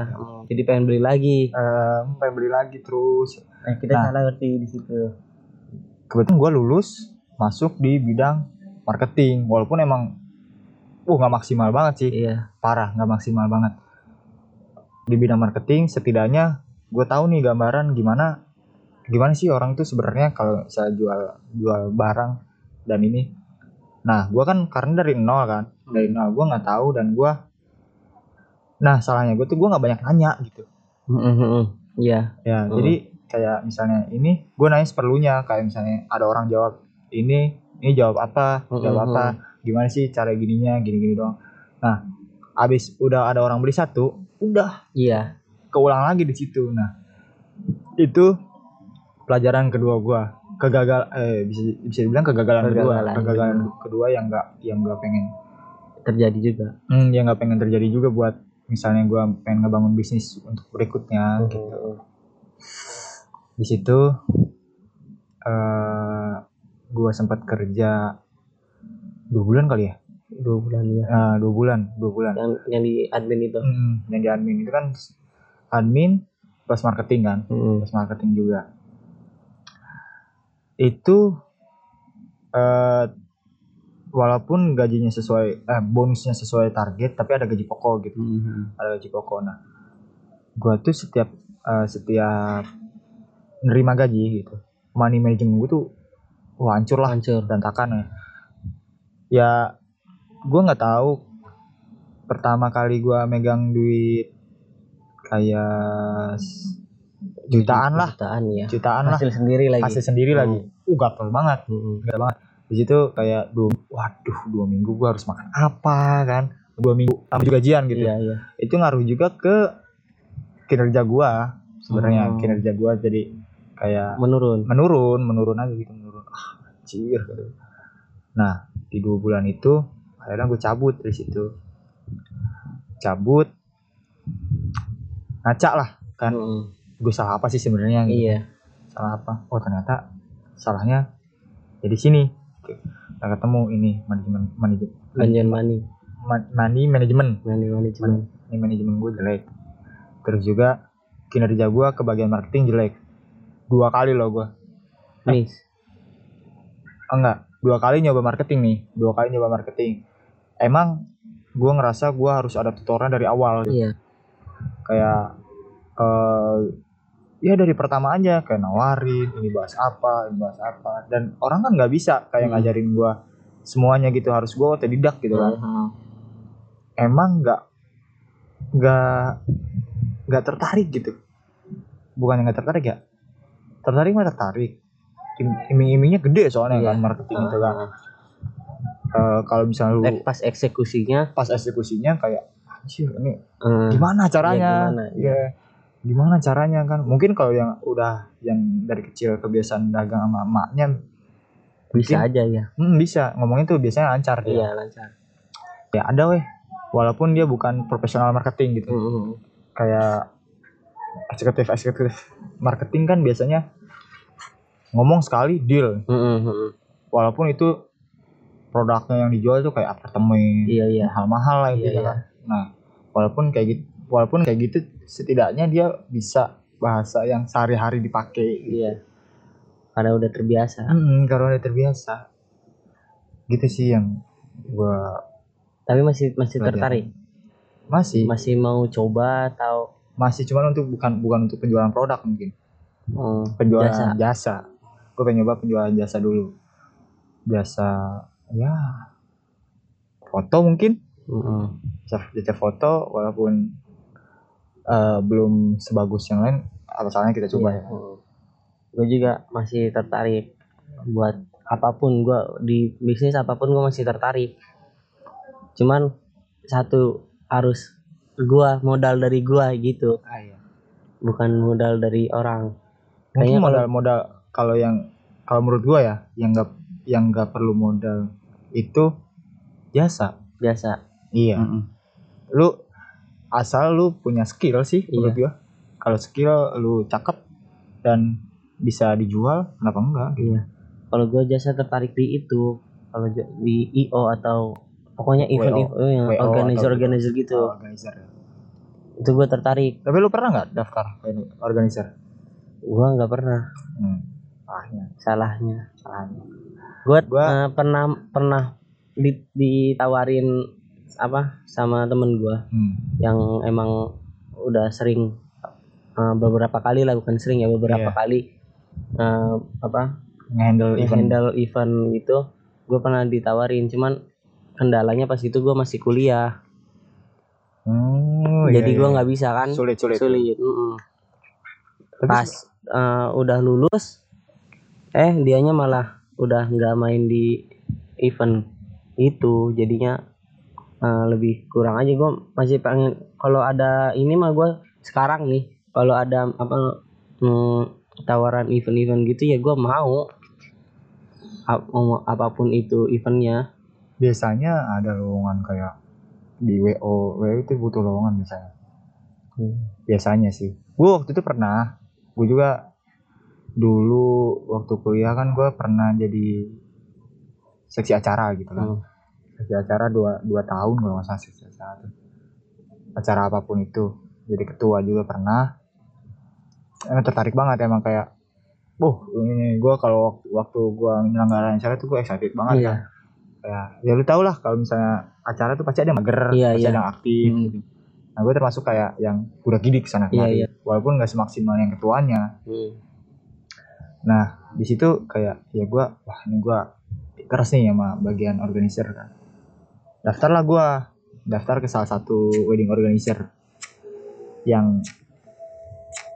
Jadi pengen beli lagi. Eh, pengen beli lagi terus. Nah, kita Nah. salah ngerti di situ. Kebetulan gue lulus masuk di bidang marketing. Walaupun emang uh nggak maksimal banget sih. Iya. Parah nggak maksimal banget. Di bidang marketing setidaknya gue tahu nih gambaran gimana gimana sih orang tuh sebenarnya kalau saya jual jual barang dan ini. Nah gue kan karena dari nol kan. Dari nol gue nggak tahu dan gue nah salahnya gue tuh gue nggak banyak nanya gitu. Iya. Ya Hmm. jadi kayak misalnya ini gue nanya seperlunya. Kayak misalnya ada orang jawab ini ini jawab apa? Jawab Hmm, apa? Gimana sih cara gininya? Gini gini doang. Nah abis udah ada orang beli satu udah. Iya. Keulang lagi di situ. Nah itu pelajaran kedua gue kegagal eh bisa bisa dibilang kegagalan, kedua. Kegagalan. Kegagalan kedua. kedua yang nggak yang nggak pengen terjadi juga. Hmm, yang nggak pengen terjadi juga buat misalnya gue pengen ngebangun bisnis untuk berikutnya gitu. Di situ eh gue sempat kerja dua bulan kali ya? Dua bulan ya Eh, dua bulan dua bulan. Yang yang di admin itu? Hmm, yang di admin. Itu kan admin plus marketing kan? Mm. plus marketing juga. Itu eh walaupun gajinya sesuai eh bonusnya sesuai target tapi ada gaji pokok gitu. Mhm. ada gaji pokok. Nah gua tuh setiap eh, setiap nerima gaji gitu. Money management gue tuh wah hancur lah. Hancur. Berantakan ya. Ya gue nggak tahu pertama kali gua megang duit kayak jutaan lah. Jutaan ya. Jutaan lah. Hasil sendiri lagi. Hasil sendiri Hmm. lagi uh gatel banget. Mm. gatel banget. Di situ kayak dua waduh dua minggu gua harus makan apa kan? Dua minggu sama juga gajian gitu. Iya iya. Itu ngaruh juga ke kinerja gua sebenarnya. Hmm. kinerja gua jadi kayak menurun. menurun menurun aja gitu. menurun anjir nah di dua bulan itu akhirnya gue cabut dari situ. Cabut. Ngaca lah kan. Mm. gue salah apa sih sebenarnya gitu. iya. Salah apa? Oh ternyata salahnya jadi sini. Oke. Nah, ketemu ini manajemen manajemen. Ganjian money. Money manajemen money manajemen ini manajemen gue jelek. Terus juga kinerja gue ke bagian marketing jelek. Dua kali loh gue miss enggak. Dua kali nyoba marketing nih. Dua kali nyoba marketing. Emang gue ngerasa gue harus ada tutoran dari awal iya. Kayak eh ya dari pertama aja kayak nawarin ini bahas apa ini bahas apa. Dan orang kan nggak bisa kayak Hmm. ngajarin gue semuanya gitu harus gue otodidak gitu kan. Mhm. emang nggak nggak nggak tertarik gitu. Bukan nggak tertarik ya? Tertarik mah tertarik iming-imingnya gede soalnya Iya. kan marketing itu kan. Eh, kalau misalnya lu eh, pas eksekusinya? Pas eksekusinya kayak anjir ini eh, gimana caranya? gimana, Iya. gimana caranya? kan. Mungkin kalau yang udah yang dari kecil kebiasaan dagang sama emaknya bisa mungkin- aja ya hmm, bisa. Ngomongnya tuh biasanya lancar dia. Iya lancar. Ya ada weh. Walaupun dia bukan profesional marketing gitu. Mhm. kayak eksekutif eksekutif marketing kan biasanya ngomong sekali deal. Mhm. walaupun itu produknya yang dijual tuh kayak apartemen iya iya. mahal-mahal lah Iya, intinya iya. kan nah walaupun kayak gitu walaupun kayak gitu setidaknya dia bisa bahasa yang sehari-hari dipakai. Iya. Karena udah terbiasa. Hmm, karena udah terbiasa. Gitu sih yang gua tapi masih masih Pelajaran. tertarik? Masih. Masih mau coba atau? Masih cuman untuk bukan bukan untuk penjualan produk mungkin. Eh, penjualan Jasa. jasa, gue pengen nyoba penjualan jasa dulu. Jasa ya foto mungkin. Mhm. jasa, jasa foto walaupun eh, belum sebagus yang lain asalnya kita coba ya. Gue juga masih tertarik buat apa pun gue di bisnis apa pun gue masih tertarik. Cuman satu harus gue modal dari gue gitu. Ah, iya. bukan modal dari orang. Mungkin Kayaknya modal modal kalau yang kalau menurut gua ya yang nggak yang nggak perlu modal itu jasa. Biasa iya. Lu asal lu punya skill sih Iya. menurut gua. Kalau skill lu cakep dan bisa dijual kenapa enggak gitu. Iya. Kalau gue jasa tertarik di itu kalau di IO atau pokoknya event WO. event yang WO organizer organizer gitu. Organizer ya. itu gue tertarik. Tapi lu pernah nggak daftar organizer? Gue nggak pernah. Hmm. Salahnya. salahnya Salahnya. gue Gua- pernah pernah di- ditawarin apa sama temen gue Hmm. yang emang udah sering uh, beberapa kali lah bukan sering ya beberapa Iya. kali uh, apa Nge-handle event. handle event gitu gue pernah ditawarin cuman kendalanya pas itu gue masih kuliah Oh, iya, jadi iya, gue iya. nggak bisa kan sulit sulit. sulit mm-mm. Tapi pas uh, udah lulus eh dianya malah udah nggak main di event itu. Jadinya uh, lebih kurang aja. Gue masih pengen kalau ada ini mah gue sekarang nih kalau ada apa mm, tawaran event-event gitu ya gue mau. Ap- apa pun itu eventnya. Biasanya ada lowongan kayak di WO, WO itu butuh lowongan misalnya. Biasanya sih. Gue waktu itu pernah, gue juga dulu waktu kuliah kan gue pernah jadi seksi acara gitu kan. Hmm. Seksi acara dua, dua tahun kalau nggak salah seksi acara. Acara apa pun itu. Jadi ketua juga pernah. Emang tertarik banget emang kayak, oh ini gue kalau waktu, waktu gue menyelenggarain acara tuh gue excited banget Iya. kan kayak ya lu tau lah kalau misalnya acara tuh pasti ada yang mager Iya, pasti iya. ada yang aktif Hmm. gitu. nah gue termasuk kayak yang udah gidik sana kemari iya. walaupun nggak semaksimal yang ketuanya Hmm. Nah di situ kayak ya gue wah ini gue keras nih sama bagian organizer kan. Daftarlah gue daftar ke salah satu wedding organizer yang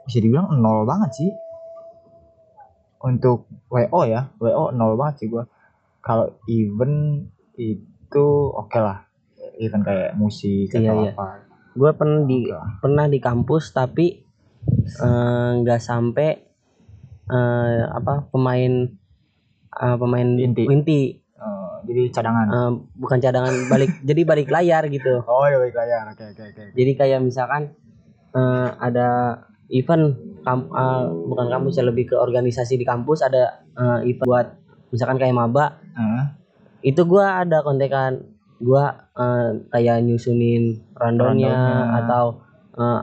bisa dibilang nol banget sih. Untuk WO ya WO nol banget sih gue kalau event itu oke lah. Event kayak musik Iya, atau iya. apa. Gue pernah di pernah di kampus tapi eh, nggak sampai eh, apa pemain eh, pemain Inti. inti. Eh, jadi cadangan. Eh, bukan cadangan balik jadi balik layar gitu. Oh ya baik layar. Oke oke oke jadi kayak misalkan eh, ada event kam- eh, bukan kampus ya lebih ke organisasi di kampus ada eh, event buat misalkan kayak maba. Heeh. itu gua ada kontekan. Gua eh, kayak nyusunin randonnya atau eh,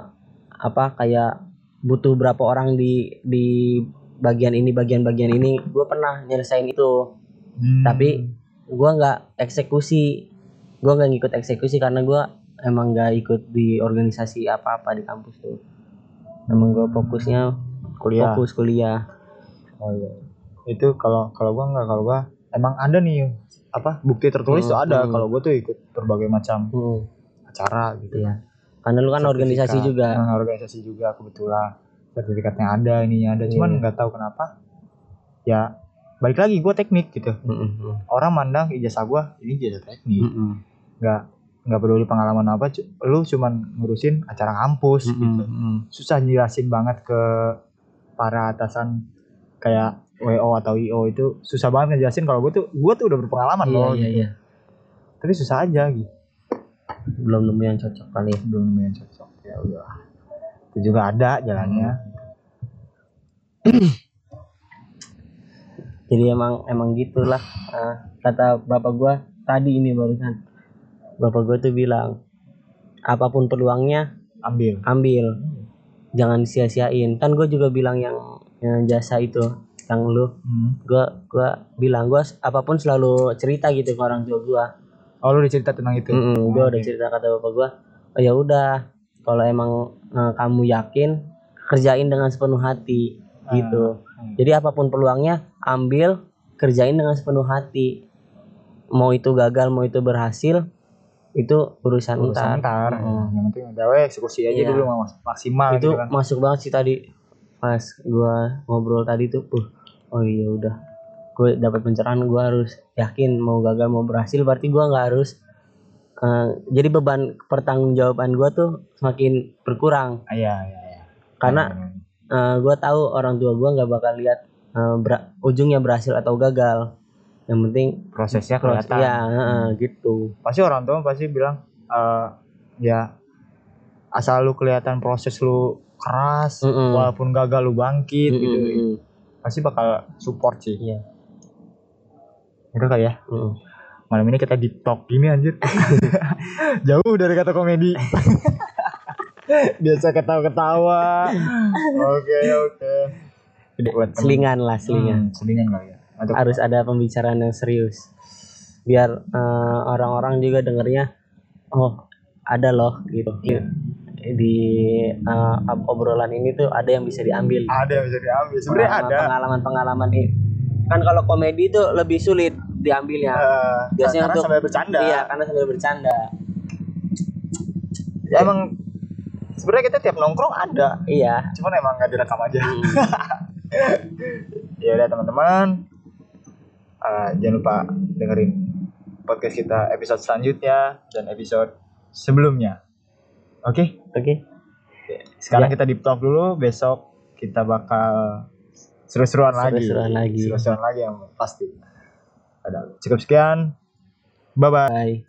apa kayak butuh berapa orang di di bagian ini bagian-bagian ini gue pernah nyelesain itu. Hmm. tapi gua nggak eksekusi. Gua nggak ngikut eksekusi karena gua emang nggak ikut di organisasi apa-apa di kampus tuh. Emang gua fokusnya kuliah. fokus kuliah. Oh iya. Itu kalau kalau gua nggak kalau gua emang ada nih apa bukti tertulis tuh Hmm, ada. hmm. kalau gua tuh ikut berbagai macam Hmm, acara gitu. Iya. Karena lu kan organisasi Sertifikat. juga. Nah, organisasi juga kebetulan sertifikatnya ada ininya ada cuman Iya. nggak tahu kenapa ya balik lagi gue teknik gitu Mm, mm, orang mandang ijazah gue ini ijazah teknik mm, mm. nggak nggak peduli pengalaman apa lu cuman ngurusin acara kampus Mm, gitu mm, mm. susah jelasin banget ke para atasan kayak WO atau IO itu susah banget ngejelasin kalau gue tuh gue tuh udah berpengalaman Iya, loh iya, gitu. iya. tapi susah aja gitu belum nemu yang cocok kali ya. belum yang cocok ya udah itu juga ada jalannya. Jadi emang emang gitulah. Eh, kata bapak gua tadi ini barusan. Bapak gua tuh bilang apa pun peluangnya ambil. ambil. Jangan sia-siain kan gue juga bilang yang, yang jasa itu yang lu. Hmm. gua gua bilang gua apa pun selalu cerita gitu ke orang tua gua. Oh lu udah cerita tentang itu? Mm-mm, gua udah Oke. cerita kata bapak gua. Oh ya udah kalau emang eh, kamu yakin kerjain dengan sepenuh hati gitu. Hmm. jadi apa pun peluangnya ambil kerjain dengan sepenuh hati. Mau itu gagal mau itu berhasil itu urusan, urusan ntar. ntar. Mm. yang penting udah eksekusi aja Iya. dulu mak- maksimal itu gitu kan. masuk banget sih tadi. Pas gua ngobrol tadi tuh uh, oh iya udah. Gue dapat pencerahan gua harus yakin mau gagal mau berhasil. Berarti gua nggak harus eh, jadi beban pertanggungjawaban gua tuh semakin berkurang Ah, iya iya iya karena eh, gua tahu orang tua gua nggak bakal lihat eh, ber- ujungnya berhasil atau gagal yang penting prosesnya proses kelihatan ya heeh, gitu pasti orang tua pasti bilang eh, ya asal lu kelihatan proses lu keras Mm-mm. walaupun gagal lu bangkit gitu Mm-mm. pasti bakal support sih Iya. Itu kali ya. Mm. Malam ini kita deep talk gini anjir. Jauh dari kata komedi. Biasa ketawa-ketawa. Oke, oke. Selingan lah selingan Hmm, selingan kali ya. Atau harus ada pembicaraan yang serius biar eh, orang-orang juga dengernya oh ada loh gitu di eh, obrolan ini tuh ada yang bisa diambil ada yang bisa diambil. Sebenarnya ada. pengalaman-pengalaman ini kan kalau komedi itu lebih sulit diambilnya Eh, Biasanya karena untuk- sambil bercanda. iya karena sambil bercanda Ya, emang sebenarnya kita tiap nongkrong ada. iya Cuman emang nggak direkam aja. Hmm. ya udah teman-teman Eh, jangan lupa dengerin podcast kita episode selanjutnya dan episode sebelumnya oke oke sekarang Ya. kita deep talk dulu besok kita bakal seru-seruan lagi Seru-seruan lagi. seru-seruan lagi yang pasti cukup sekian. Bye bye